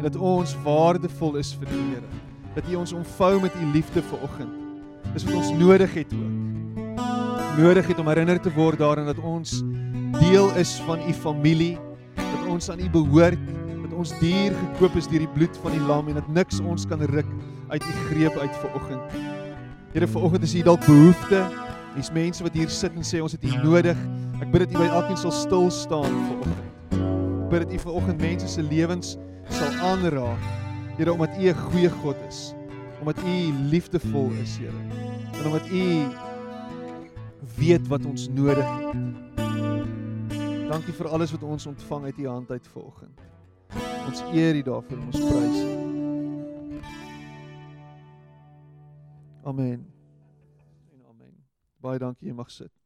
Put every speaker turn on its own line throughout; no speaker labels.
en dat ons waardevol is vir die Here. Dat U ons omvou met U liefde vanoggend. Dis wat ons nodig het ook. Nodig het om herinner te word daaraan dat ons deel is van U familie, dat ons aan U behoort, dat ons dier gekoop is deur die bloed van die lam en dat niks ons kan ruk uit U greep uit vanoggend. Here vanoggend is hier dalk behoefte. Hier's mense wat hier sit en sê ons het U nodig. Ek bid dat U by elkeen sal stil staan vanoggend. Ek bid dat U vanoggend mense se lewens sal aanraak. Here omdat U 'n goeie God is. Omdat U liefdevol is, Here. En omdat U weet wat ons nodig het. Dankie vir alles wat ons ontvang uit U hand uit vanoggend. Ons eer U daarvoor en ons prys U. Amen. En amen. Baie dankie, jy mag sit.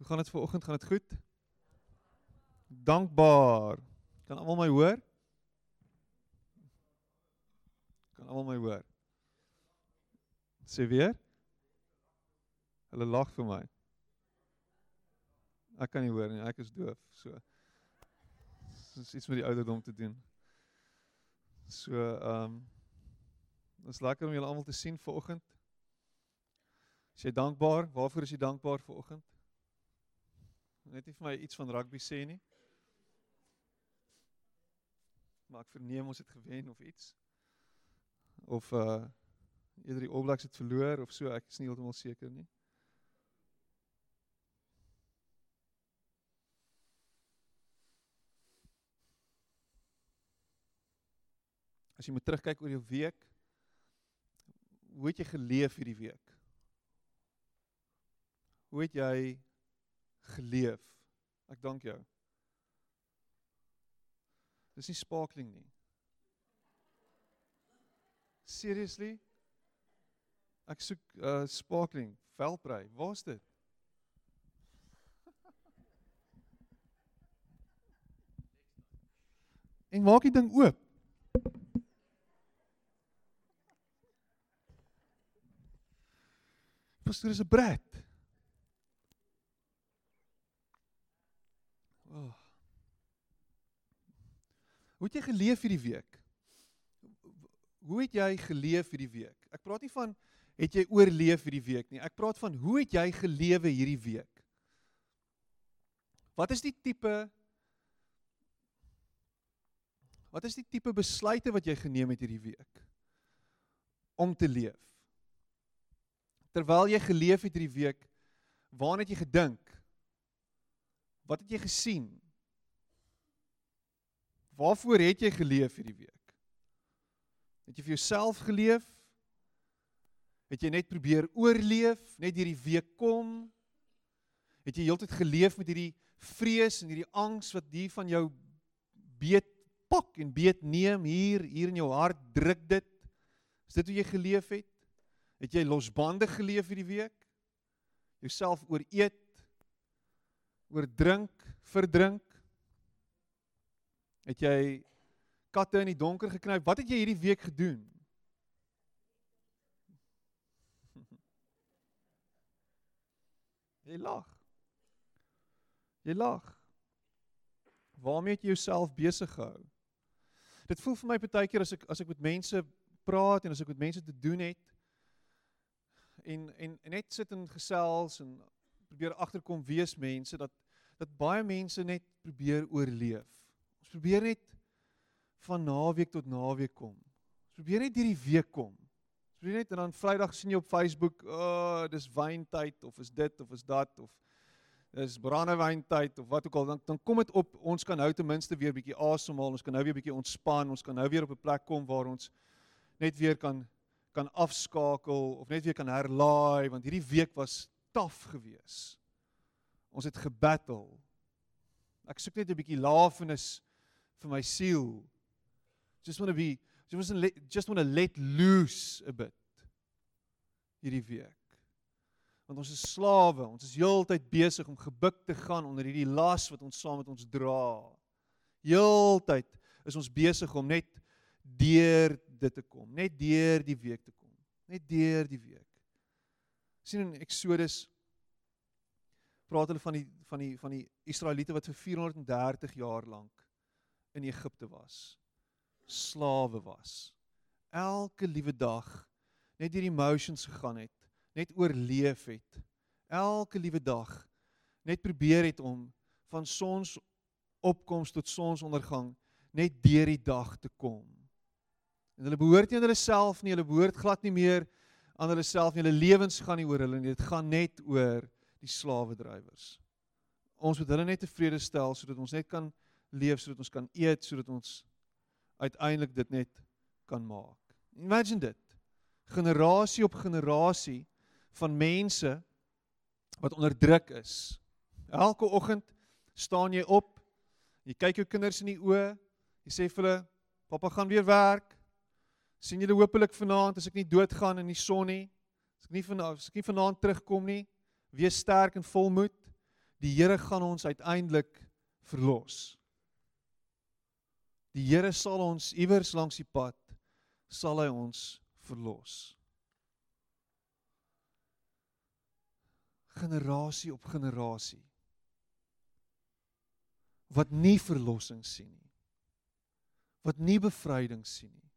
Hoe gaan dit ver oggend? Gaan dit goed? Dankbaar. Kan almal my hoor? Kan almal my hoor? Sê weer. Hulle lag vir my. Ek kan nie hoor nie, ek is doof, so. Dis iets met die ouderdom te doen. So, ehm um, Dit is lekker om julle almal te sien ver oggend. Is jy dankbaar? Waarvoor is jy dankbaar ver oggend? Net nie vir my iets van rugby sê nie. Maar ek verneem ons het gewen of iets. Of uh eerder die All Blacks het verloor of so, ek is nie heeltemal seker nie. As jy moet terugkyk oor jou week, hoe het jy geleef hierdie week? Hoe het jy geleef? Ek dank jou. Dis nie sparkling nie. Seriously? Ek soek uh sparkling, velprei. Waar's dit? En maak die ding oop. Pastoor is 'n brat. Hoe het jy geleef hierdie week? Hoe het jy geleef hierdie week? Ek praat nie van het jy oorleef hierdie week nie. Ek praat van hoe het jy gelewe hierdie week? Wat is die tipe Wat is die tipe besluite wat jy geneem het hierdie week om te leef? Terwyl jy geleef het hierdie week, waarna het jy gedink? Wat het jy gesien? Waarvoor het jy geleef hierdie week? Het jy vir jouself geleef? Het jy net probeer oorleef, net hierdie week kom? Het jy heeltyd geleef met hierdie vrees en hierdie angs wat hier van jou beet pak en beet neem hier hier in jou hart druk dit? Is dit hoe jy geleef het? Het jy losbandig geleef hierdie week? Jouself ooreet, oordrink, verdrink? Het jy katte in die donker geknyp? Wat het jy hierdie week gedoen? Jy lag. Jy lag. Waarmee het jy jouself besig gehou? Dit voel vir my baie keer as ek as ek met mense praat en as ek met mense te doen het en en, en net sit en gesels en probeer agterkom wees mense dat dat baie mense net probeer oorleef. Ons probeer net van naweek tot naweek kom. Ons probeer net hierdie week kom. Ons probeer net en dan Vrydag sien jy op Facebook, "O, oh, dis wyntyd of is dit of is dat of is brandewyntyd of wat ook al dan dan kom dit op ons kan nou ten minste weer bietjie asemhaal ons kan nou weer bietjie ontspan ons kan nou weer op 'n plek kom waar ons net weer kan kan afskakel of net weer kan herlaai want hierdie week was taaf geweest. Ons het gebattle. Ek soek net 'n bietjie lafenis vir my siel. Just want to be just want to just want to let loose a bit hierdie week. Want ons is slawe, ons is heeltyd besig om gebuk te gaan onder hierdie las wat ons saam met ons dra. Heeltyd is ons besig om net deur dit te kom, net deur die week te kom, net deur die week. sien in Exodus praat hulle van die van die van die Israeliete wat vir 430 jaar lank in Egipte was. Slawe was. Elke liewe dag net deur die emotions gegaan het, net oorleef het. Elke liewe dag net probeer het om van sons opkoms tot sonsondergang net deur die dag te kom. En hulle behoort nie aan hulle self nie, hulle behoort glad nie meer aan hulle self nie. Hulle lewens gaan nie oor hulle nie, dit gaan net oor die slawe drywers. Ons moet hulle net tevrede stel sodat ons net kan leef, sodat ons kan eet, sodat ons uiteindelik dit net kan maak. Imagine dit. Generasie op generasie van mense wat onderdruk is. Elke oggend staan jy op, jy kyk jou kinders in die oë, jy sê vir hulle, "Pappa gaan weer werk. sien julle hopelik vanaand as ek nie doodgaan in die son nie. As ek nie vanaand as ek nie vanaand terugkom nie, wees sterk en volmoed. Die Here gaan ons uiteindelik verlos. Die Here sal ons iewers langs die pad sal hy ons verlos. Generasie op generasie wat nie verlossing sien nie. Wat nie bevryding sien nie.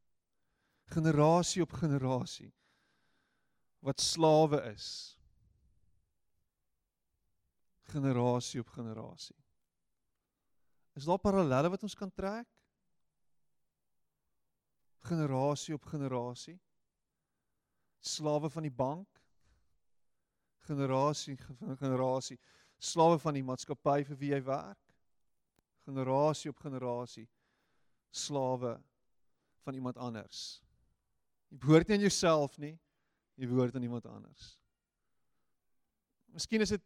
Generasie op generasie wat slawe is generasie op generasie. Is daar parallelle wat ons kan trek? Generasie op generasie. Slawe van die bank. Generasie van generasie. Slawe van die maatskappy vir wie jy werk. Generasie op generasie. Slawe van iemand anders. Jy behoort nie aan jouself nie. Jy behoort aan iemand anders. Miskien is dit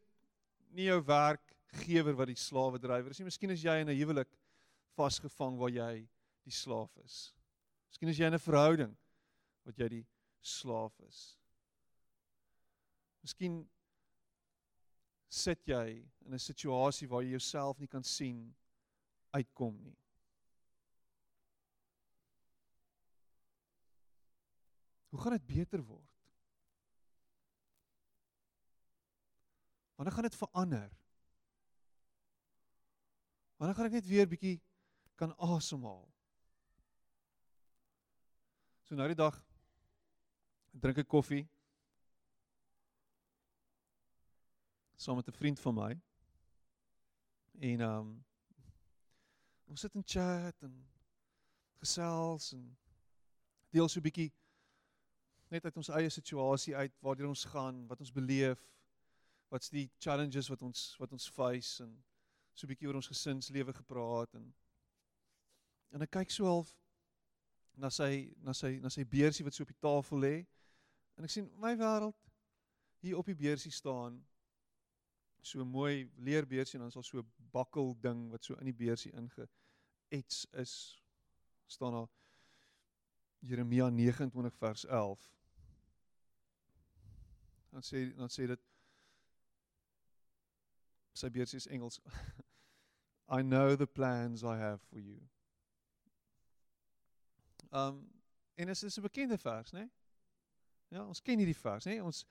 nie jou werkgewer wat die slawe drywer is nie. Miskien is jy in 'n huwelik vasgevang waar jy die slaaf is. Miskien is jy in 'n verhouding wat jy die slaaf is. Miskien sit jy in 'n situasie waar jy jouself nie kan sien uitkom nie. Hoe gaan dit beter word? Wanneer gaan dit verander? Wanneer gaan ek net weer bietjie kan asemhaal? So nou die dag drink ek koffie saam met 'n vriend van my. En ehm um, ons sit en chat en gesels en deel so 'n bietjie net uit ons eie situasie uit waartoe ons gaan, wat ons beleef, wat's die challenges wat ons wat ons face en so 'n bietjie oor ons gesinslewe gepraat en en ek kyk so half na sy na sy na sy beursie wat so op die tafel lê en ek sien my wêreld hier op die beursie staan so mooi leerbeursie en dan is daar so 'n bakkel ding wat so in die beursie inge ets is staan daar Jeremia 29 vers 11 dan sê dan sê dit sy beursie is Engels. I know the plans I have for you. Um en dit is 'n bekende vers, né? Nee? Ja, ons ken hierdie vers, né? Nee? Ons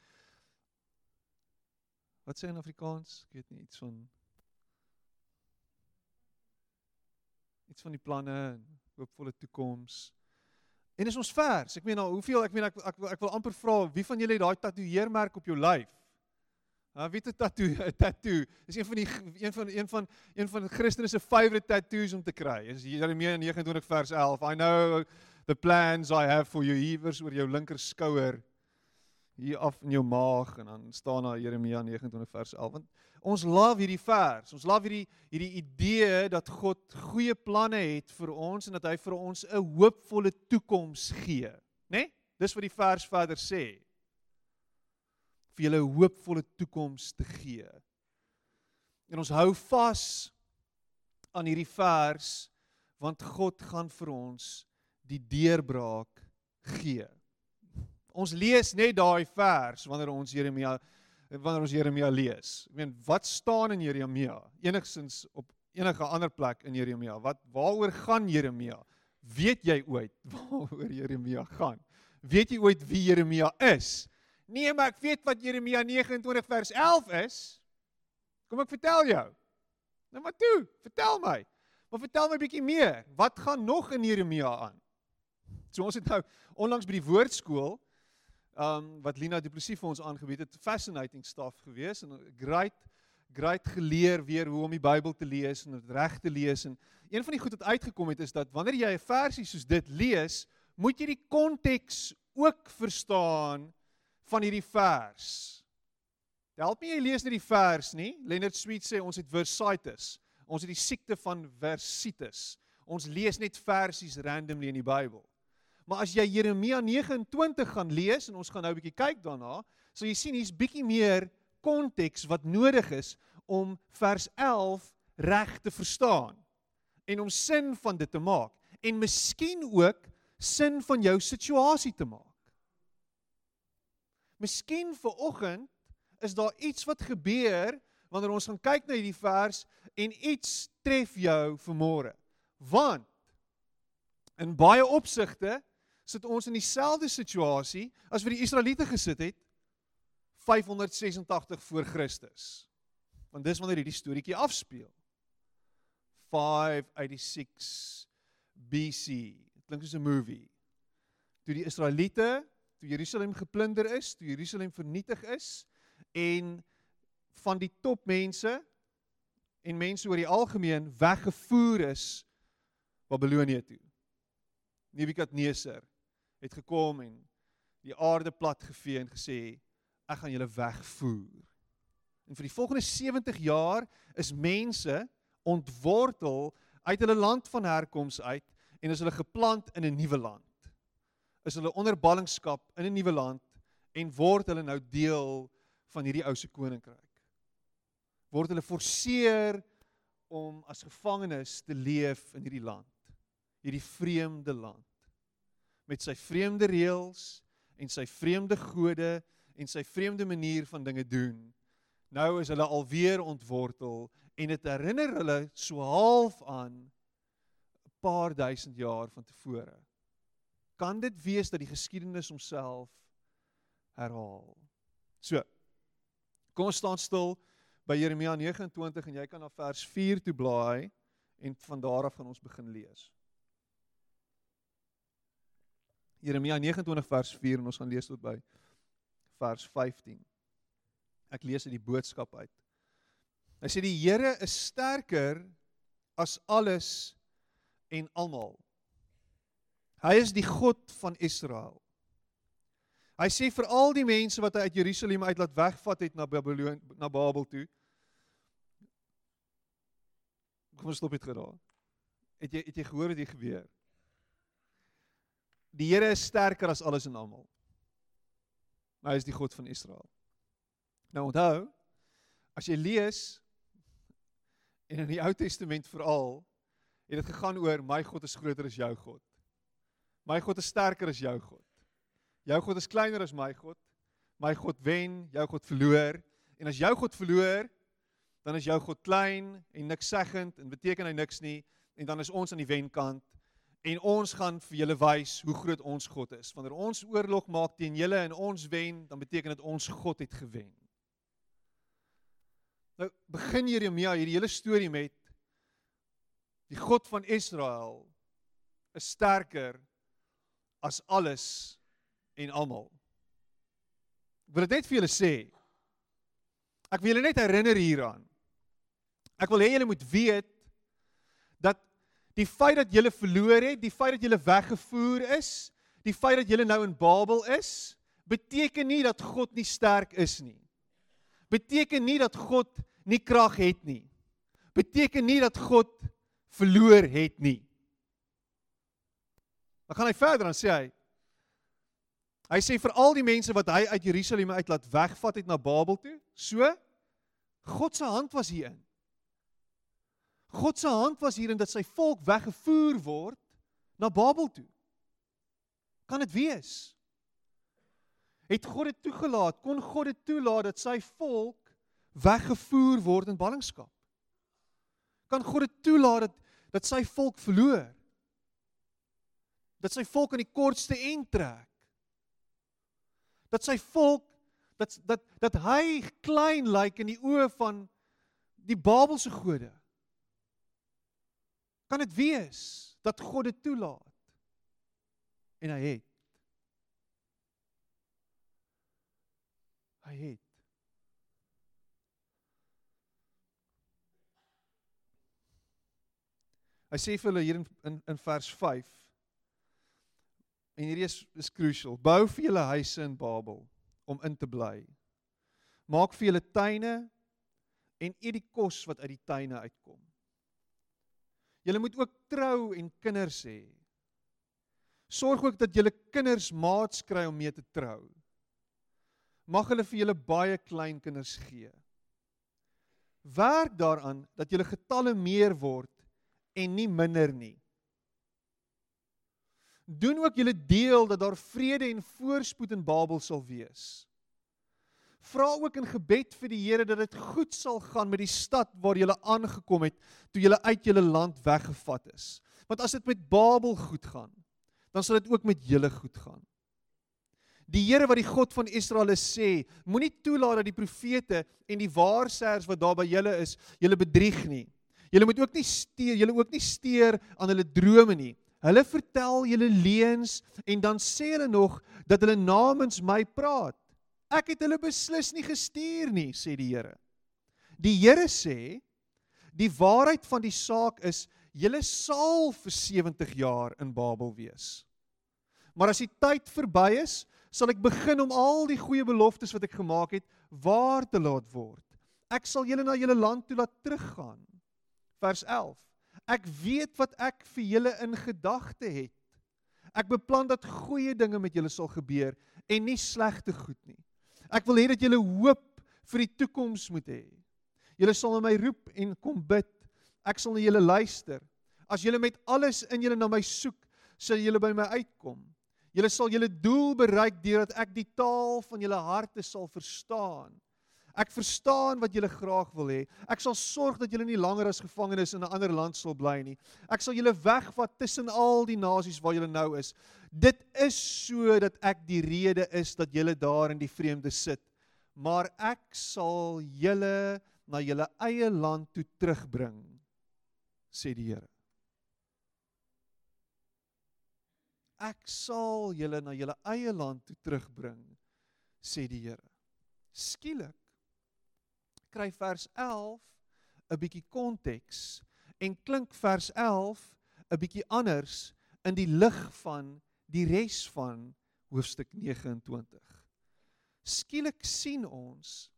Wat sê in Afrikaans? Ek weet nie iets van iets van die planne en hoopvolle toekoms. En is ons vers. Ek meen nou, hoeveel ek meen ek ek, ek, ek wil amper vra wie van julle het daai tatoeëermerk op jou lyf? Ah, wie het 'n tattoo? 'n Tattoo. Dis een van die een van een van een van Christene se favorite tattoos om te kry. Is Jeremia 29 vers 11. I know the plans I have for you iewers oor jou linker skouer hier af in jou maag en dan staan daar Jeremia 29 vers 11. Want ons love hierdie vers. Ons love hierdie hierdie idee dat God goeie planne het vir ons en dat hy vir ons 'n hoopvolle toekoms gee, né? Nee? Dis wat die vers verder sê. Vir julle 'n hoopvolle toekoms te gee. En ons hou vas aan hierdie vers want God gaan vir ons die deurbraak gee. Ons lees net daai vers wanneer ons Jeremia wanneer ons Jeremia lees. Ek meen, wat staan in Jeremia? Enigsins op enige ander plek in Jeremia. Wat waaroor gaan Jeremia? Weet jy ooit waaroor Jeremia gaan? Weet jy ooit wie Jeremia is? Nee, maar ek weet wat Jeremia 29 vers 11 is. Kom ek vertel jou. Nou maar toe, vertel my. Maar vertel my bietjie meer. Wat gaan nog in Jeremia aan? So ons het nou onlangs by die woordskool um wat Lina Du Plessis vir ons aangebied het, fascinating stuff gewees en great great geleer weer hoe om die Bybel te lees en dit reg te lees en een van die goed wat uitgekom het is dat wanneer jy 'n versie soos dit lees, moet jy die konteks ook verstaan van hierdie vers. Help my jy lees net die vers nie. Leonard Sweet sê ons het versitis. Ons het die siekte van versitis. Ons lees net versies randomly in die Bybel. Maar as jy Jeremia 29 gaan lees en ons gaan nou 'n bietjie kyk daarna, sal jy sien hier's bietjie meer konteks wat nodig is om vers 11 reg te verstaan en om sin van dit te maak en miskien ook sin van jou situasie te maak. Miskien vir oggend is daar iets wat gebeur wanneer ons gaan kyk na hierdie vers en iets tref jou vanmôre. Want in baie opsigte sit ons in dieselfde situasie as wat die Israeliete gesit het 586 voor Christus. Want dis wanneer hierdie storieetjie afspeel. 586 BC. Dit klink soos 'n movie. Toe die Israeliete toe Jerusalem geplunder is, toe Jerusalem vernietig is en van die topmense en mense oor die algemeen weggevoer is Babilonië toe. Nebukadneser het gekom en die aarde plat gevee en gesê ek gaan julle wegvoer. En vir die volgende 70 jaar is mense ontwortel uit hulle land van herkoms uit en is hulle geplant in 'n nuwe land is hulle onder ballingskap in 'n nuwe land en word hulle nou deel van hierdie ou se koninkryk. Word hulle forceer om as gevangenes te leef in hierdie land, hierdie vreemde land met sy vreemde reëls en sy vreemde gode en sy vreemde manier van dinge doen. Nou is hulle alweer ontwortel en dit herinner hulle so half aan 'n paar duisend jaar van tevore kan dit wees dat die geskiedenis homself herhaal. So. Kom ons staan stil by Jeremia 29 en jy kan na vers 4 toe blaai en van daar af gaan ons begin lees. Jeremia 29 vers 4 en ons gaan lees tot by vers 15. Ek lees uit die boodskap uit. Hy sê die Here is sterker as alles en almal. Hy is die God van Israel. Hy sê vir al die mense wat hy uit Jerusalem uit laat wegvat het na Babylon na Babel toe. Kom ons stop dit geraak. Het jy het jy gehoor wat hier gebeur? Die Here is sterker as alles en almal. Hy is die God van Israel. Nou onthou, as jy lees en in die Ou Testament veral, het dit gegaan oor my God is groter as jou God. My God is sterker as jou God. Jou God is kleiner as my God. My God wen, jou God verloor. En as jou God verloor, dan is jou God klein en niks seggend en beteken hy niks nie en dan is ons aan die wenkant en ons gaan vir julle wys hoe groot ons God is. Wanneer ons oorlog maak teen julle en ons wen, dan beteken dit ons God het gewen. Nou begin Jeremia hierdie hele storie met die God van Israel is sterker as alles en almal. Ek wil dit net vir julle sê. Ek wil julle net herinner hieraan. Ek wil hê julle moet weet dat die feit dat julle verloor het, die feit dat julle weggevoer is, die feit dat julle nou in Babel is, beteken nie dat God nie sterk is nie. Beteken nie dat God nie krag het nie. Beteken nie dat God verloor het nie. Dan gaan hy verder en sê hy Hy sê vir al die mense wat hy uit Jerusalem uit laat wegvat het na Babel toe, so God se hand was hierin. God se hand was hierin dat sy volk weggevoer word na Babel toe. Kan dit wees? Het God dit toegelaat? Kon God dit toelaat dat sy volk weggevoer word in ballingskap? Kan God dit toelaat dat dat sy volk verloor? Dat sy volk in die kortste end trek? Dat sy volk dat dat dat hy klein lyk in die oë van die Babelse gode? Kan dit wees dat God dit toelaat? En hy het. Hy het. Hy sê vir hulle hier in in, in vers 5 En hierdie is is crucial. Bou vir julle huise in Babel om in te bly. Maak vir julle tuine en eet die kos wat uit die tuine uitkom. Julle moet ook trou en kinders hê. Sorg ook dat julle kinders maats kry om mee te trou. Mag hulle vir julle baie klein kinders gee. Werk daaraan dat julle getalle meer word en nie minder nie. Doen ook julle deel dat daar vrede en voorspoed in Babel sal wees. Vra ook in gebed vir die Here dat dit goed sal gaan met die stad waar jy aangekom het toe jy uit jou land weggevat is. Want as dit met Babel goed gaan, dan sal dit ook met julle goed gaan. Die Here wat die God van Israel is sê, moenie toelaat dat die profete en die waarsêers wat daar by julle is, julle bedrieg nie. Julle moet ook nie steur, julle ook nie steur aan hulle drome nie. Hulle vertel julle leuns en dan sê hulle nog dat hulle namens my praat. Ek het hulle beslis nie gestuur nie, sê die Here. Die Here sê die waarheid van die saak is julle sal vir 70 jaar in Babel wees. Maar as die tyd verby is, sal ek begin om al die goeie beloftes wat ek gemaak het waar te laat word. Ek sal julle na julle land toe laat teruggaan. Vers 11. Ek weet wat ek vir julle in gedagte het. Ek beplan dat goeie dinge met julle sal gebeur en nie slegte goed nie. Ek wil hê dat julle hoop vir die toekoms moet hê. Julle sal na my roep en kom bid. Ek sal na julle luister. As julle met alles in julle na my soek, sal julle by my uitkom. Julle sal julle doel bereik deurdat ek die taal van julle harte sal verstaan. Ek verstaan wat julle graag wil hê. Ek sal sorg dat julle nie langer as gevangenes in 'n ander land sal bly nie. Ek sal julle wegvat tussen al die nasies waar julle nou is. Dit is sodat ek die rede is dat julle daar in die vreemde sit. Maar ek sal julle na julle eie land toe terugbring, sê die Here. Ek sal julle na julle eie land toe terugbring, sê die Here. Skielik kry vers 11 'n bietjie konteks en klink vers 11 'n bietjie anders in die lig van die res van hoofstuk 29. Skielik sien ons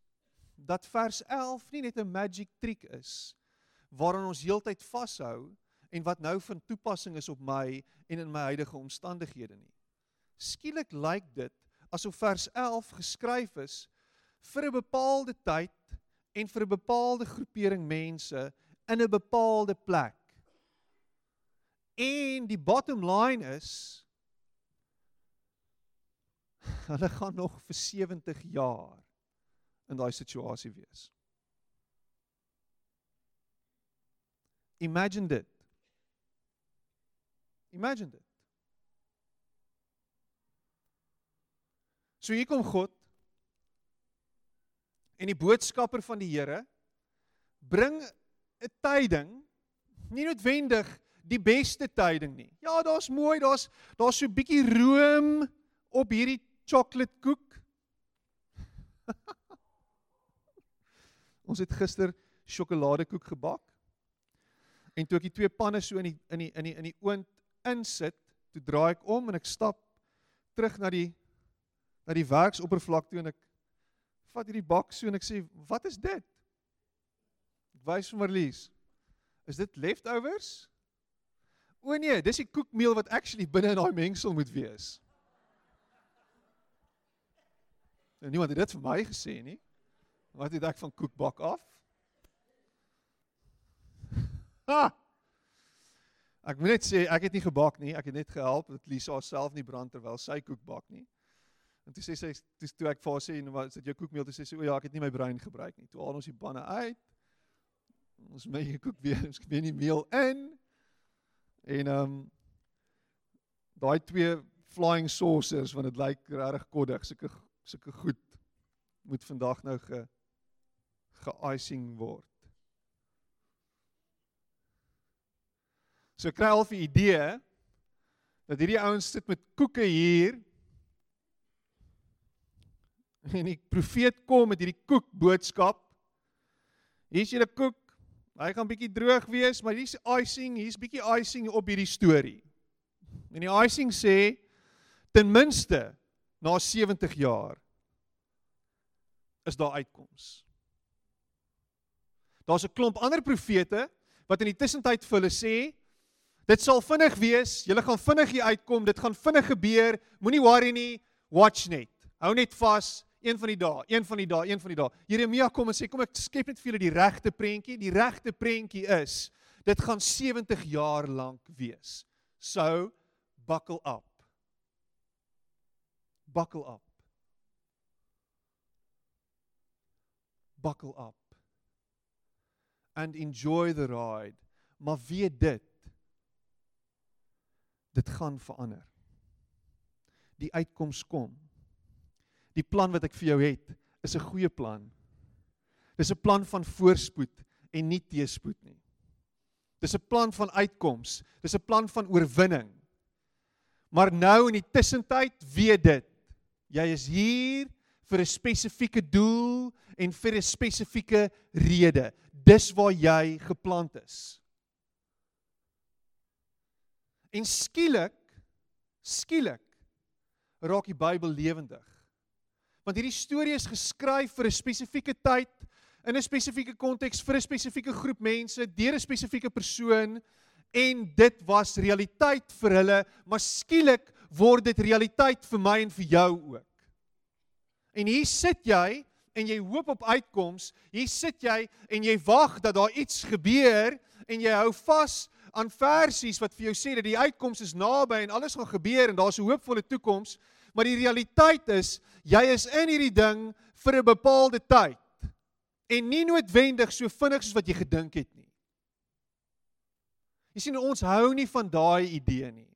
dat vers 11 nie net 'n magic trick is waaraan ons heeltyd vashou en wat nou van toepassing is op my en in my huidige omstandighede nie. Skielik lyk dit asof vers 11 geskryf is vir 'n bepaalde tyd en vir 'n bepaalde groepering mense in 'n bepaalde plek. En die bottom line is hulle gaan nog vir 70 jaar in daai situasie wees. Imagine dit. Imagine dit. So hier kom God en die boodskapper van die Here bring 'n tyding nie noodwendig die beste tyding nie. Ja, daar's mooi, daar's daar's so 'n bietjie room op hierdie chocolate koek. Ons het gister sjokoladekoek gebak. En toe ek die twee panne so in die in die in die in die oond insit, toe draai ek om en ek stap terug na die na die werksoppervlak toe en ek vat hierdie bak so en ek sê, "Wat is dit?" Ek wys vir Marlies. Is dit leftovers? O nee, dis die koekmeel wat actually binne in daai mengsel moet wees. En niemand het dit vir my gesê nie. Wat het ek van koekbak af? Ha! Ek moet net sê ek het nie gebak nie, ek het net gehelp dat Lisa self nie brand terwyl sy koek bak nie. En toe sê sy toe toe ek vir haar sê, "Nou wat is dit jou koekmeel?" Toe sê sy, "O ja, ek het nie my brein gebruik nie." Toe haal ons die panne uit. Ons maak die koek weer, ons weer nie meel in. En ehm um, daai twee flying saucers want dit lyk regtig koddig, sulke sulke goed moet vandag nou ge ge-icing word. So kry al 'n idee dat hierdie ouens sit met koeke hier en die profeet kom met hierdie koek boodskap. Hier's julle koek. Hy gaan bietjie droog wees, maar hier's icing, hier's bietjie icing op hierdie storie. En die icing sê ten minste na 70 jaar is daar uitkoms. Daar's 'n klomp ander profete wat in die tussentyd vir hulle sê dit sal vinnig wees, julle gaan vinnig hier uitkom, dit gaan vinnig gebeur, moenie worry nie, watch net. Hou net vas, een van die dae, een van die dae, een van die dae. Jeremia kom en sê kom ek skep net vir julle die regte prentjie. Die regte prentjie is dit gaan 70 jaar lank wees. So buckle up. Buckle up. Buckle up. And enjoy the ride. Maar weet dit dit gaan verander. Die uitkoms kom die plan wat ek vir jou het is 'n goeie plan. Dis 'n plan van voorspoed en nie teëspoed nie. Dis 'n plan van uitkoms. Dis 'n plan van oorwinning. Maar nou in die tussentyd, weet dit, jy is hier vir 'n spesifieke doel en vir 'n spesifieke rede. Dis waar jy geplant is. En skielik, skielik raak die Bybel lewendig want hierdie storie is geskryf vir 'n spesifieke tyd in 'n spesifieke konteks vir 'n spesifieke groep mense deur 'n spesifieke persoon en dit was realiteit vir hulle maar skielik word dit realiteit vir my en vir jou ook. En hier sit jy en jy hoop op uitkoms. Hier sit jy en jy wag dat daar iets gebeur en jy hou vas aan versies wat vir jou sê dat die uitkoms is naby en alles gaan gebeur en daar's 'n hoopvolle toekoms. Maar die realiteit is jy is in hierdie ding vir 'n bepaalde tyd en nie noodwendig so vinnig soos wat jy gedink het nie. Jy sien ons hou nie van daai idee nie.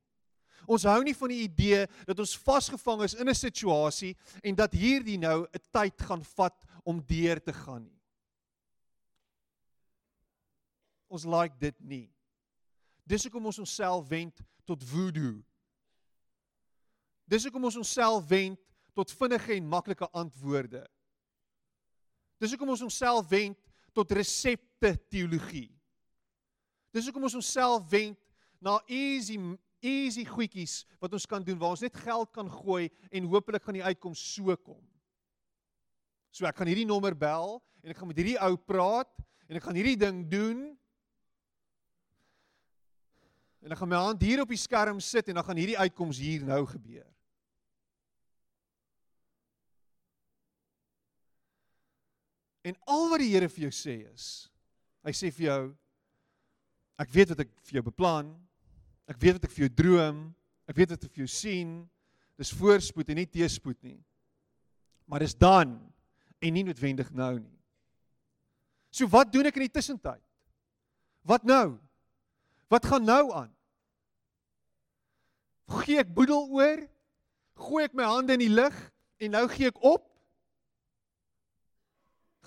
Ons hou nie van die idee dat ons vasgevang is in 'n situasie en dat hierdie nou 'n tyd gaan vat om deur te gaan nie. Ons like dit nie. Dis hoekom ons onsself wend tot voodoo Dis hoekom ons onsself wend tot vinnige en maklike antwoorde. Dis hoekom ons onsself wend tot resepte teologie. Dis hoekom ons onsself wend na easy easy goedjies wat ons kan doen waar ons net geld kan gooi en hopelik gaan die uitkoms so kom. So ek gaan hierdie nommer bel en ek gaan met hierdie ou praat en ek gaan hierdie ding doen. En ek gaan my hand hier op die skerm sit en dan gaan hierdie uitkoms hier nou gebeur. En al wat die Here vir jou sê is, hy sê vir jou ek weet wat ek vir jou beplan. Ek weet wat ek vir jou droom. Ek weet wat ek vir jou sien. Dis voorspoed en nie teëspoed nie. Maar dis dan en nie noodwendig nou nie. So wat doen ek in die tussentyd? Wat nou? Wat gaan nou aan? Gee ek boedel oor? Gooi ek my hande in die lug en nou gee ek op?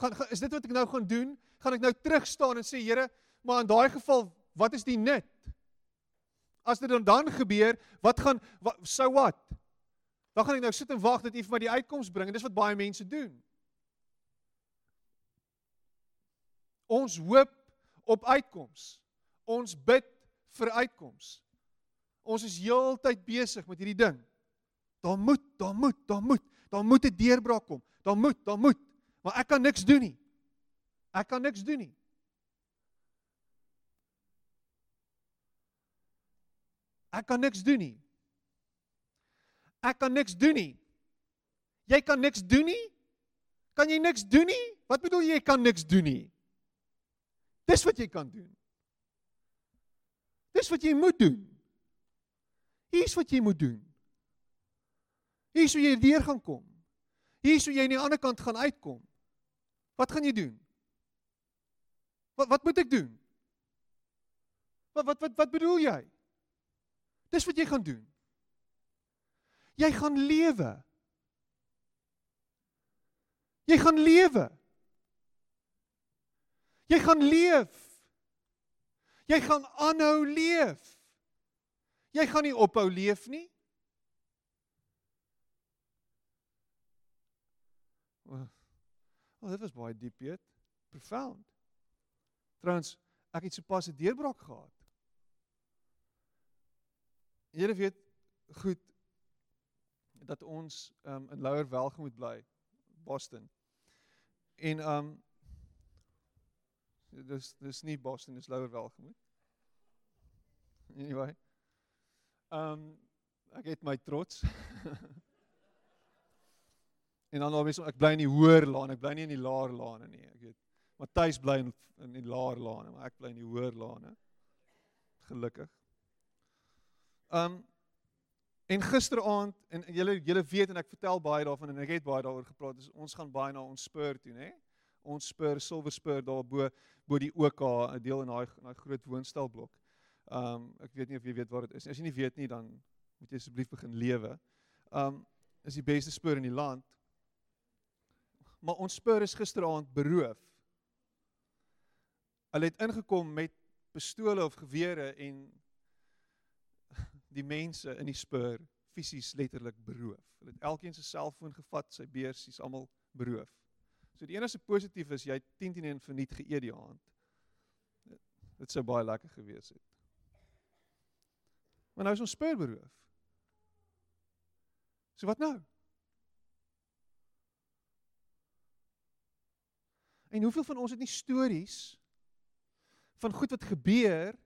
Gaan, gaan is dit wat ek nou gaan doen? Gaan ek nou terug staan en sê Here, maar in daai geval, wat is die nut? As dit dan dan gebeur, wat gaan wat sou wat? Dan gaan ek nou sit en wag dat U vir my die uitkoms bring en dis wat baie mense doen. Ons hoop op uitkoms. Ons bid vir uitkoms. Ons is heeltyd besig met hierdie ding. Daar moet, daar moet, daar moet, daar moet 'n deurbraak kom. Daar moet, daar moet. Maar ek kan niks doen nie. Ek kan niks doen nie. Ek kan niks doen nie. Ek kan niks doen nie. Jy kan niks doen nie? Kan jy niks doen nie? Wat bedoel jy jy kan niks doen nie? Dis wat jy kan doen. Dis wat jy moet doen. Hier's wat jy moet doen. Hier's hoe jy deur gaan kom. Hier's hoe jy aan die ander kant gaan uitkom. Wat gaan jy doen? Wat wat moet ek doen? Wat wat wat wat bedoel jy? Dis wat jy gaan doen. Jy gaan lewe. Jy gaan lewe. Jy gaan leef. Jy gaan aanhou leef. Jy gaan nie ophou leef nie. Wel, oh, dit was baie diep, Piet. Profound. Trouwens, ek het sopas 'n deurbraak gehad. Julle weet goed dat ons um, in Lower Welgemoot bly, Boston. En um dis dis nie Boston, dis Lower Welgemoot. Anyway. Um ek het my trots. en dan alweer so ek bly in die hoër laan, ek bly nie in die laer laan nie, ek weet. Matthys bly in in die laer laan, maar ek bly in die hoër laan. Gelukkig. Um en gisteraand en julle julle weet en ek vertel baie daarvan en ek het baie daaroor gepraat. Dus ons gaan baie na ons spur toe, nê? Ons spur Silver Spur daar bo die OK 'n deel in daai daai groot woonstelblok. Um ek weet nie of jy weet waar dit is nie. As jy nie weet nie dan moet jy asseblief begin lewe. Um is die beste spoor in die land. Maar ons spoor is gisteraand beroof. Hulle het ingekom met pistole of gewere en die mense in die spoor fisies letterlik beroof. Hulle het elkeen se selfoon gevat, sy beursies almal beroof. So die enigste positief is jy 10 10 en verniet geëet die aand. Dit sou baie lekker gewees het. Maar nou is ons speur beroof. So wat nou? En hoeveel van ons het nie stories van goed wat gebeur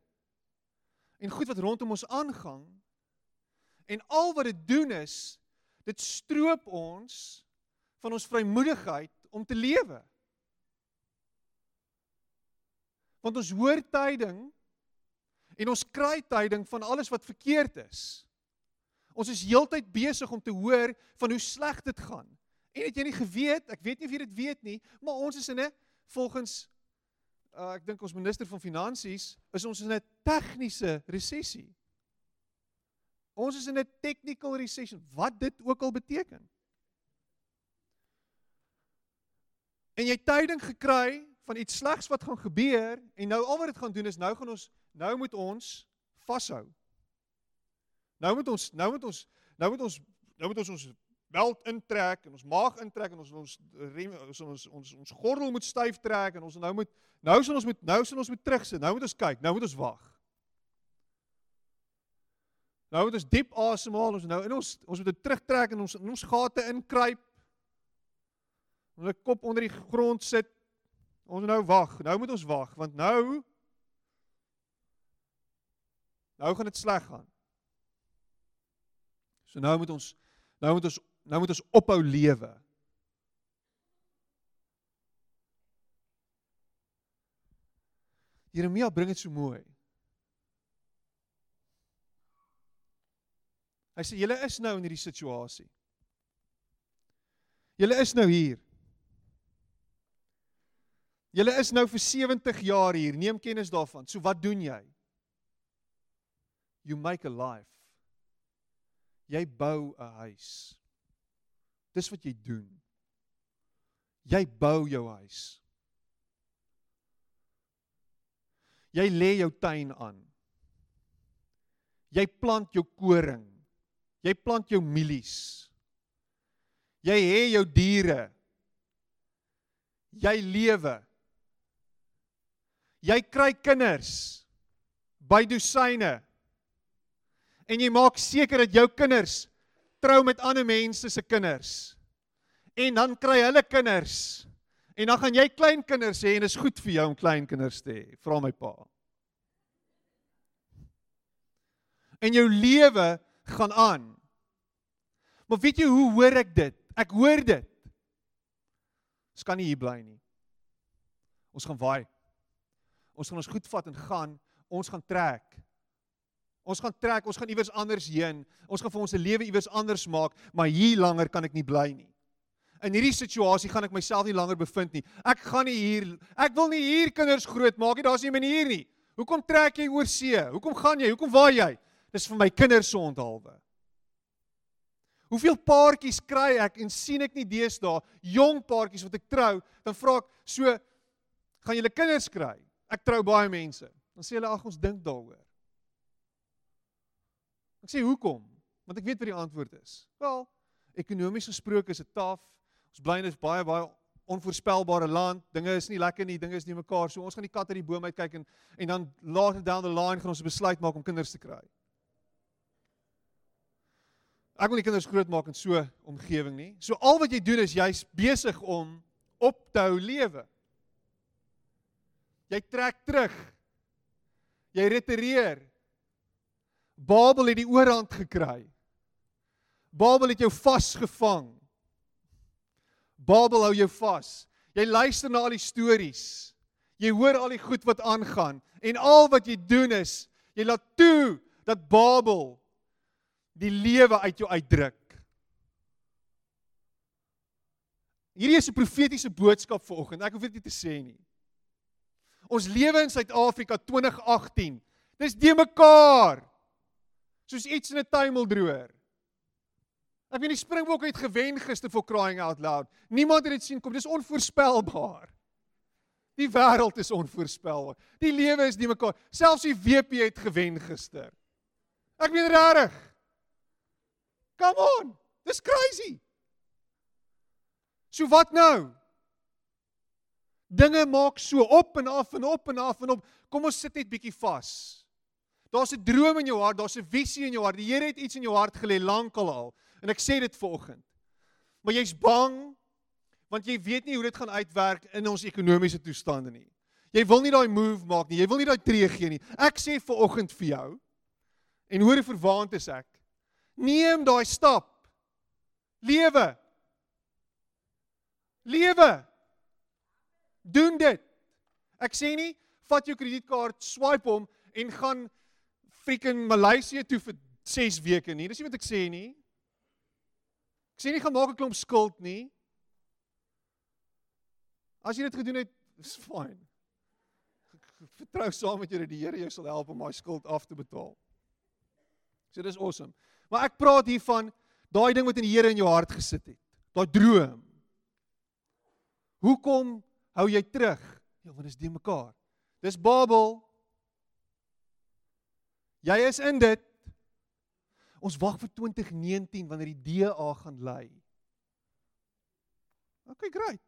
en goed wat rondom ons aangaan en al wat dit doen is dit stroop ons van ons vrymoedigheid om te lewe. Want ons hoor tyding en ons kry tyding van alles wat verkeerd is. Ons is heeltyd besig om te hoor van hoe sleg dit gaan. En het jy nie geweet, ek weet nie of jy dit weet nie, maar ons is in 'n volgens uh, ek dink ons minister van finansies is ons in 'n tegniese resessie. Ons is in 'n technical recession, wat dit ook al beteken. En jy tyding gekry van iets slegs wat gaan gebeur en nou al wat dit gaan doen is nou gaan ons nou moet ons vashou. Nou moet ons nou moet ons nou moet ons nou moet ons ons belt intrek en ons maag intrek en ons ons rem, ons ons ons ons gordel moet styf trek en ons nou moet nou sal ons moet nou sal ons moet terugsit. Nou moet ons kyk, nou moet ons wag. Nou moet ons diep asemhaal, ons nou in ons ons moet terugtrek en ons in ons gate inkruip. Ons kop onder die grond sit. Ons nou wag. Nou moet ons wag want nou nou gaan dit sleg gaan. So nou moet ons nou moet ons nou moet ons ophou lewe. Jeremia bring dit so mooi. Hy sê julle is nou in hierdie situasie. Julle is nou hier. Julle is nou vir 70 jaar hier. Neem kennis daarvan. So wat doen jy? You make a life. Jy bou 'n huis. Dis wat jy doen. Jy bou jou huis. Jy lê jou tuin aan. Jy plant jou koring. Jy plant jou mielies. Jy hê jou diere. Jy lewe. Jy kry kinders by dosyne en jy maak seker dat jou kinders trou met ander mense se kinders. En dan kry hulle kinders. En dan gaan jy kleinkinders hê en is goed vir jou om kleinkinders te hê, vra my pa. En jou lewe gaan aan. Maar weet jy hoe hoor ek dit? Ek hoor dit. Ons kan nie hier bly nie. Ons gaan waai. Ons gaan ons goed vat en gaan. Ons gaan trek. Ons gaan trek, ons gaan iewers anders heen. Ons gaan vir ons se lewe iewers anders maak, maar hier langer kan ek nie bly nie. In hierdie situasie gaan ek myself nie langer bevind nie. Ek gaan nie hier ek wil nie hier kinders grootmaak nie. Daar's nie 'n manier nie. Hoekom trek jy oor see? Hoekom gaan jy? Hoekom waai jy? Dis vir my kinders se onthaalwe. Hoeveel paartjies kry ek en sien ek nie deesdae jong paartjies wat ek trou, dan vra ek so gaan julle kinders kry? Ek trou baie mense. Dan sê hulle ag ons dink daaroor. Ek sê hoekom? Want ek weet wat die antwoord is. Wel, ekonomies gesproke is dit taaf. Ons bly in 'n baie baie onvoorspelbare land. Dinge is nie lekker nie, dinge is nie mekaar so. Ons gaan die kat uit die boom uit kyk en en dan later down the line gaan ons 'n besluit maak om kinders te kry. Ek wil nie kinders grootmaak in so 'n omgewing nie. So al wat jy doen is jy's besig om op te hou lewe. Jy trek terug. Jy retireer. Babel het die oorhand gekry. Babel het jou vasgevang. Babel hou jou vas. Jy luister na al die stories. Jy hoor al die goed wat aangaan en al wat jy doen is jy laat toe dat Babel die lewe uit jou uitdruk. Hierdie is 'n profetiese boodskap vir oggend. Ek hoef dit nie te sê nie. Ons lewe in Suid-Afrika 2018. Dis de mekaar. Soos iets in 'n tuimeldroër. Ek weet die Springbokke het gewen gister vir crying out loud. Niemand het dit sien kom. Dis onvoorspelbaar. Die wêreld is onvoorspelbaar. Die lewe is nie mekaar. Selfs die WP het gewen gister. Ek weet regtig. Come on. Dis crazy. So wat nou? Dinge maak so op en af en op en af en op. Kom ons sit net bietjie vas. Daar's 'n droom in jou hart, daar's 'n visie in jou hart. Die Here het iets in jou hart gelê lankal al. En ek sê dit vanoggend. Maar jy's bang want jy weet nie hoe dit gaan uitwerk in ons ekonomiese toestande nie. Jy wil nie daai move maak nie. Jy wil nie daai tree gee nie. Ek sê vanoggend vir jou en hoor hoe verwaand is ek. Neem daai stap. Lewe. Lewe. Doen dit. Ek sê nie vat jou kredietkaart, swipe hom en gaan freaking Maleisië toe vir 6 weke nie. Dis nie wat ek sê nie. Ek sê nie gaan maak 'n klomp skuld nie. As jy dit gedoen het, is fyn. Vertrou saam met dat die Here jou sal help om daai skuld af te betaal. So dis awesome. Maar ek praat hier van daai ding wat in die Here in jou hart gesit het. Daai droom. Hoekom hou jy terug? Ja, want dit is de mekaar. Dis Babel. Jy is in dit. Ons wag vir 2019 wanneer die DA gaan lei. OK, great.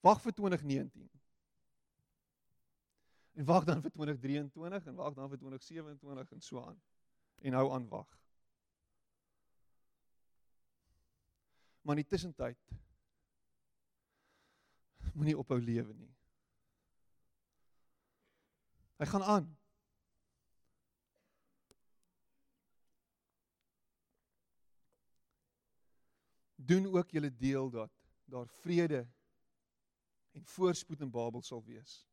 Wag vir 2019. En wag dan vir 2023 en wag dan vir 2027 en so aan en hou aan wag. Maar in die tussentyd moenie ophou lewe nie. Hy gaan aan. Doen ook julle deel dat daar vrede en voorspoed in Babel sal wees.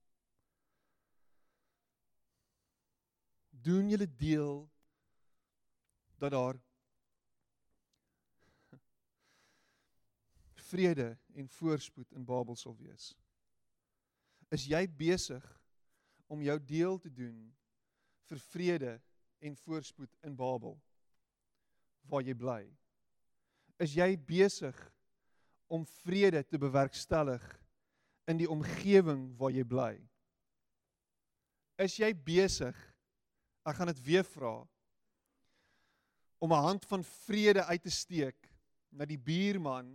Doen julle deel dat daar vrede en voorspoed in Babel sal wees. Is jy besig om jou deel te doen vir vrede en voorspoed in Babel waar jy bly? Is jy besig om vrede te bewerkstellig in die omgewing waar jy bly? Is jy besig ek gaan dit weer vra om 'n hand van vrede uit te steek na die buurman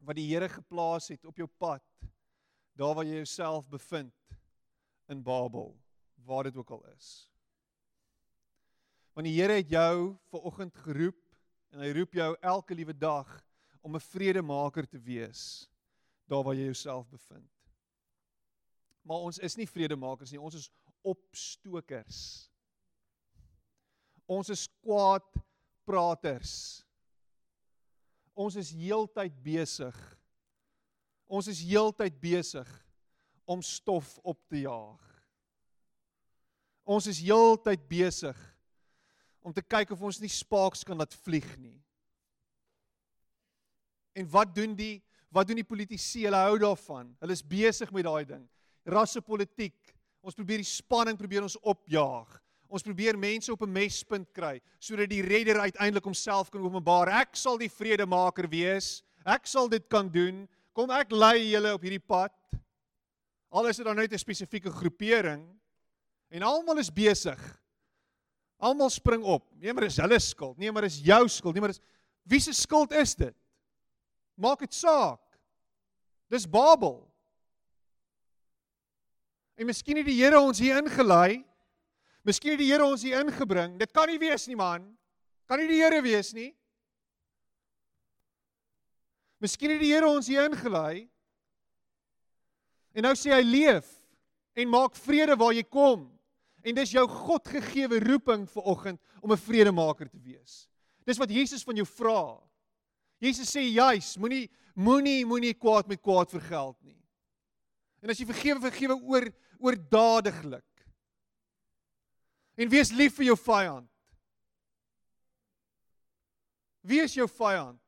wat die Here geplaas het op jou pad daar waar jy jouself bevind in Babel waar dit ook al is. Want die Here het jou ver oggend geroep en hy roep jou elke liewe dag om 'n vredemaker te wees daar waar jy jouself bevind. Maar ons is nie vredemakers nie, ons is opstokers. Ons is kwaad praters. Ons is heeltyd besig. Ons is heeltyd besig om stof op te jaag. Ons is heeltyd besig om te kyk of ons nie spaaks kan laat vlieg nie. En wat doen die wat doen die politici? Hulle hou daarvan. Hulle is besig met daai ding. Rassepolitiek. Ons probeer die spanning probeer ons opjaag. Ons probeer mense op 'n mespunt kry sodat die redder uiteindelik homself kan openbaar. Ek sal die vredemaker wees. Ek sal dit kan doen. Kom ek lei julle op hierdie pad. Al is dit dan net 'n spesifieke groepering en almal is besig. Almal spring op. Nee, maar dis hulle skuld. Nee, maar dis jou skuld. Nee, maar dis wie se skuld is dit? Maak dit saak. Dis Babel. En miskien het die Here ons hier ingelei. Miskien het die Here ons hier ingebring. Dit kan nie wees nie, man. Kan nie die Here wees nie. Miskien het die Here ons hier ingelei. En nou sê hy leef en maak vrede waar jy kom. En dis jou God gegeewe roeping vir oggend om 'n vredemaker te wees. Dis wat Jesus van jou vra. Jesus sê juis, moenie moenie moenie kwaad met kwaad vergeld nie. En as jy vergewe, vergewe oor oordadiglik. En wees lief vir jou vyand. Wie is jou vyand?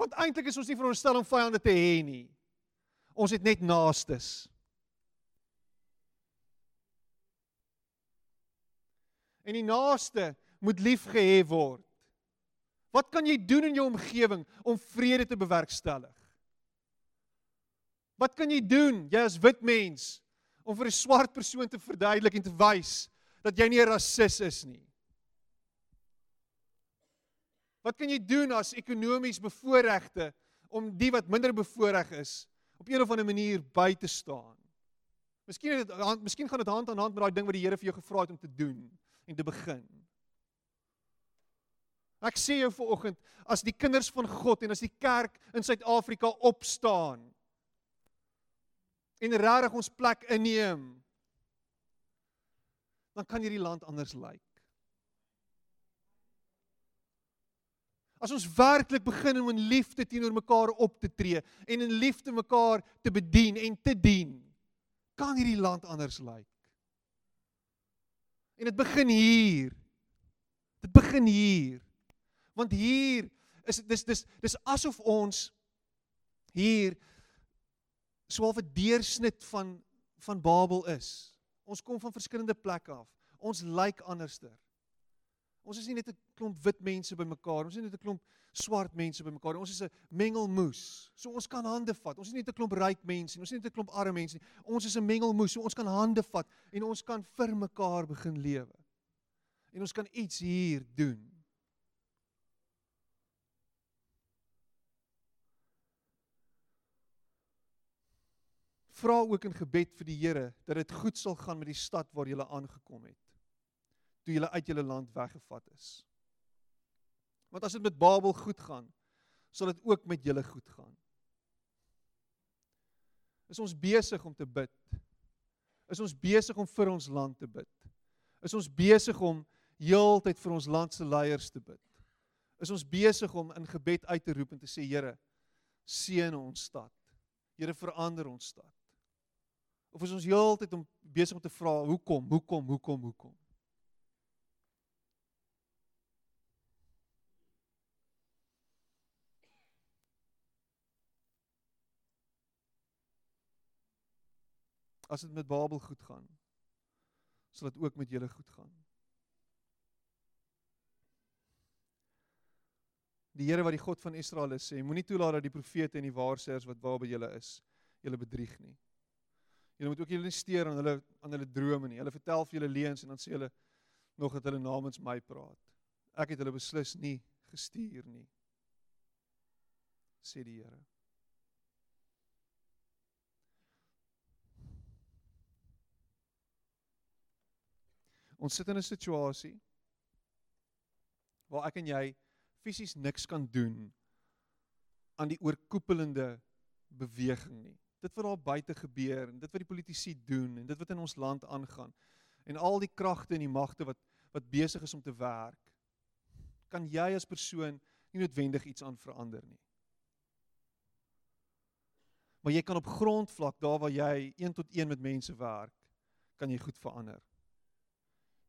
Want eintlik is ons nie veronderstel om vyande te hê nie. Ons het net naastes. En die naaste moet lief gehê word. Wat kan jy doen in jou omgewing om vrede te bewerkstellig? Wat kan jy doen, jy as wit mens, om vir 'n swart persoon te verduidelik en te wys dat jy nie 'n rasis is nie? Wat kan jy doen as ekonomies bevoorregte om die wat minder bevoorreg is op een of ander manier by te staan? Miskien het dit miskien gaan dit hand aan hand met daai ding wat die Here vir jou gevra het om te doen en te begin. Ek sê jou vanoggend, as die kinders van God en as die kerk in Suid-Afrika opstaan en regtig ons plek inneem, dan kan hierdie land anders lyk. As ons werklik begin om in liefde teenoor mekaar op te tree en in liefde mekaar te bedien en te dien, kan hierdie land anders lyk. En dit begin hier. Dit begin hier. Want hier is dis dis dis asof ons hier swaalf 'n deursnit van van Babel is. Ons kom van verskillende plekke af. Ons lyk anderster. Ons is nie net 'n klomp wit mense bymekaar, ons is nie net 'n klomp swart mense bymekaar. Ons is 'n mengelmoes. So ons kan hande vat. Ons is nie net 'n klomp ryk mense nie, ons is nie net 'n klomp arme mense nie. Ons is 'n mengelmoes. So ons kan hande vat en ons kan vir mekaar begin lewe. En ons kan iets hier doen. vra ook in gebed vir die Here dat dit goed sal gaan met die stad waar jy aangekom het toe jy uit jou land weggevat is. Want as dit met Babel goed gaan, sal dit ook met julle goed gaan. Is ons besig om te bid? Is ons besig om vir ons land te bid? Is ons besig om heeltyd vir ons land se leiers te bid? Is ons besig om in gebed uit te roep en te sê Here, seën ons stad. Here, verander ons stad. Of is ons heeltyd om besig om te vra hoekom, hoekom, hoekom, hoekom? As dit met Babel goed gaan, sal dit ook met julle goed gaan. Die Here wat die God van Israel is, sê moenie toelaat dat die profete en die waarseers wat waar by julle is, julle bedrieg nie. Julle moet ook julle nie steur aan hulle aan hulle drome nie. Hulle vertel vir julle leuns en dan sê hulle nog dat hulle namens my praat. Ek het hulle beslis nie gestuur nie. sê die Here. Ons sit in 'n situasie waar ek en jy fisies niks kan doen aan die oorkoepelende beweging nie dit wat daar buite gebeur en dit wat die politici doen en dit wat in ons land aangaan en al die kragte en die magte wat wat besig is om te werk kan jy as persoon nie noodwendig iets aan verander nie. Maar jy kan op grondvlak daar waar jy 1 tot 1 met mense werk, kan jy goed verander.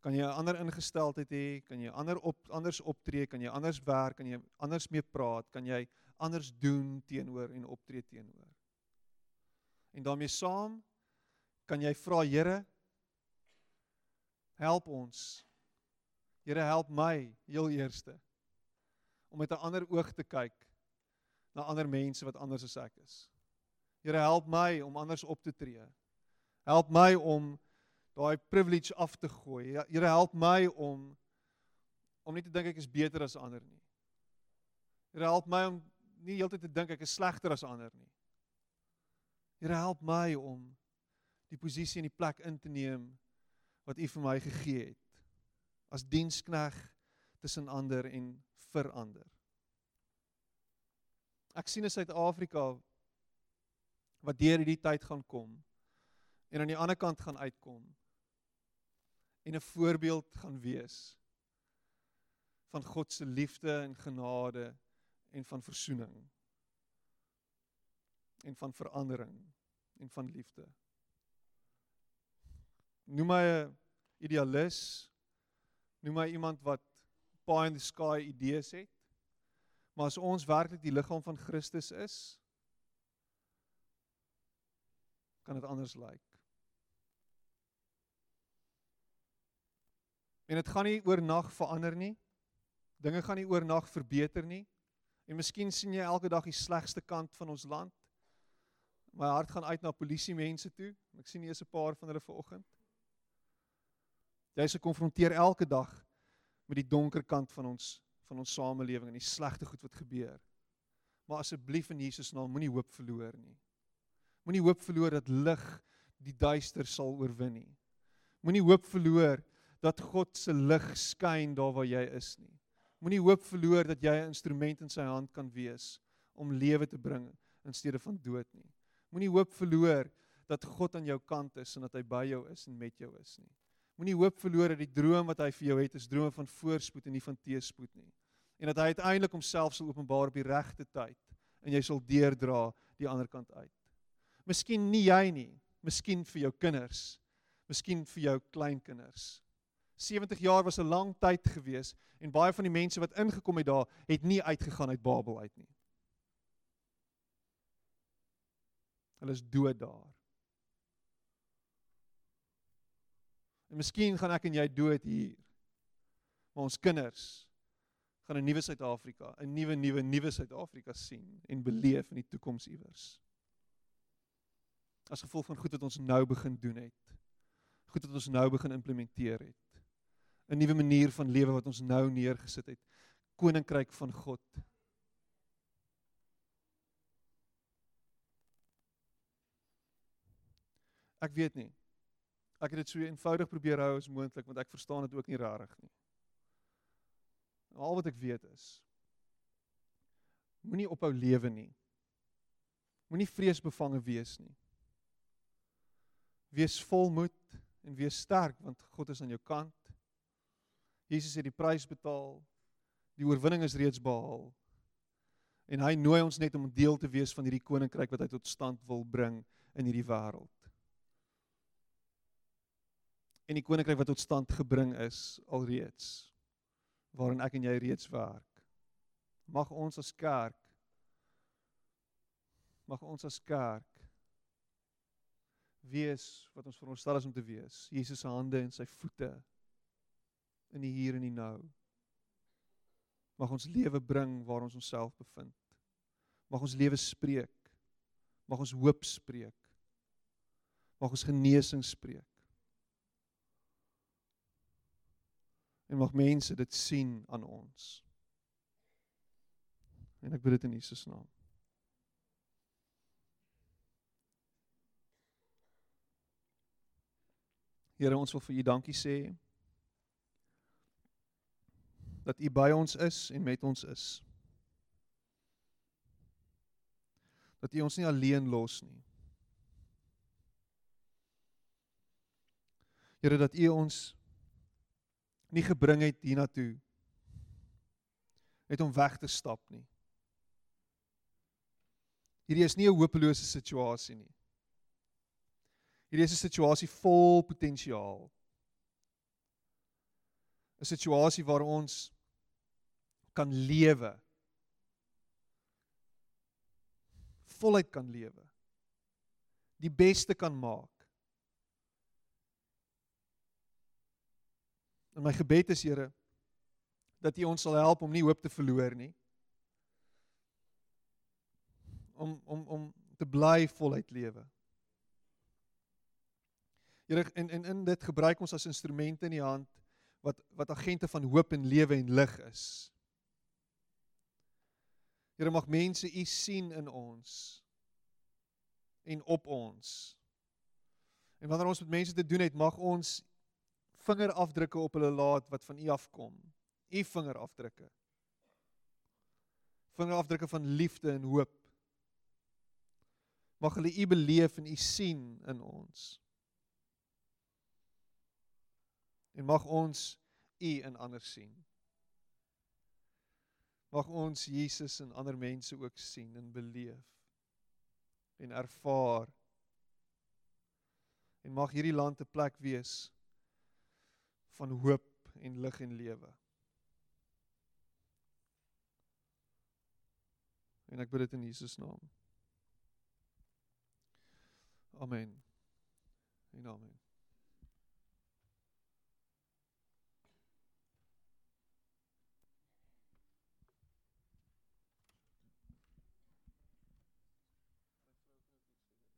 Kan jy 'n ander ingesteldheid hê, kan jy ander op anders optree, kan jy anders werk, kan jy anders mee praat, kan jy anders doen teenoor en optree teenoor. En daarmee saam kan jy vra Here help ons. Here help my heel eerste om met 'n ander oog te kyk na ander mense wat anders as ek is. Here help my om anders op te tree. Help my om daai privilege af te gooi. Ja, Here help my om om nie te dink ek is beter as ander nie. Here help my om nie heeltyd te dink ek is slegter as ander nie. Here help my om die posisie en die plek in te neem wat U vir my gegee het as dienskneg tussen ander en vir ander. Ek sien in Suid-Afrika wat deur hierdie tyd gaan kom en aan die ander kant gaan uitkom en 'n voorbeeld gaan wees van God se liefde en genade en van verzoening en van verandering en van liefde. Noem my 'n idealis, noem my iemand wat pie in the sky idees het. Maar as ons werklik die liggaam van Christus is, kan dit anders lyk. En dit gaan nie oornag verander nie. Dinge gaan nie oornag verbeter nie. En miskien sien jy elke dag die slegste kant van ons land. My hart gaan uit na polisie mense toe. Ek sien hier is 'n paar van hulle vanoggend. Jy's gekonfronteer elke dag met die donker kant van ons van ons samelewing en die slegte goed wat gebeur. Maar asseblief in Jesus naam moenie hoop verloor nie. Moenie hoop verloor dat lig die duister sal oorwin nie. Moenie hoop verloor dat God se lig skyn daar waar jy is nie. Moenie hoop verloor dat jy 'n instrument in sy hand kan wees om lewe te bring in steede van dood nie. Moenie hoop verloor dat God aan jou kant is en dat hy by jou is en met jou is nie. Moenie hoop verloor dat die droom wat hy vir jou het is drome van voorspoed en nie van teëspoed nie. En dat hy uiteindelik homself sal openbaar op die regte tyd en jy sal deurdra die ander kant uit. Miskien nie jy nie, miskien vir jou kinders, miskien vir jou kleinkinders. 70 jaar was 'n lang tyd gewees en baie van die mense wat ingekom het daar het nie uitgegaan uit Babel uit nie. Hulle is dood daar. En miskien gaan ek en jy dood hier. Maar ons kinders gaan 'n nuwe Suid-Afrika, 'n nuwe nuwe nuwe Suid-Afrika sien en beleef in die toekoms iewers as gevolg van goed wat ons nou begin doen het. Goed wat ons nou begin implementeer het. 'n Nuwe manier van lewe wat ons nou neergesit het. Koninkryk van God. Ek weet nie. Ek het dit so eenvoudig probeer hou as moontlik want ek verstaan dit ook nie rarig nie. Al wat ek weet is moenie ophou lewe nie. Moenie vreesbevange wees nie. Wees volmoed en wees sterk want God is aan jou kant. Jesus het die prys betaal. Die oorwinning is reeds behaal. En hy nooi ons net om deel te wees van hierdie koninkryk wat hy tot stand wil bring in hierdie wêreld. En die koninkryk wat tot stand gebring is alreeds waarin ek en jy reeds werk. Mag ons as kerk mag ons as kerk wees wat ons veronderstel is om te wees. Jesus se hande en sy voete in die hier en die nou. Mag ons lewe bring waar ons onsself bevind. Mag ons lewe spreek. Mag ons hoop spreek. Mag ons genesing spreek. En mag mense dit sien aan ons. En ek bid dit in Jesus naam. Here, ons wil vir U dankie sê dat U by ons is en met ons is. Dat U ons nie alleen los nie. Here, dat U ons nie gebring het hiernatoe net om weg te stap nie. Hierdie is nie 'n hopelose situasie nie. Hierdie is 'n situasie vol potensiaal. 'n Situasie waar ons kan lewe. Voluit kan lewe. Die beste kan maak. En my gebed is Here dat U ons sal help om nie hoop te verloor nie. Om om om te bly voluit lewe. Here en en in dit gebruik ons as instrumente in die hand wat wat agente van hoop en lewe en lig is. Here mag mense U sien in ons en op ons. En wanneer ons met mense te doen het, mag ons vingerafdrukke op hulle laat wat van U afkom. U vingerafdrukke. Vingerafdrukke van liefde en hoop. Mag hulle U beleef en U sien in ons. En mag ons U in ander sien. Mag ons Jesus in ander mense ook sien en beleef en ervaar. En mag hierdie land 'n plek wees van hoop en lig en lewe. En ek bid dit in Jesus naam. Amen. En amen.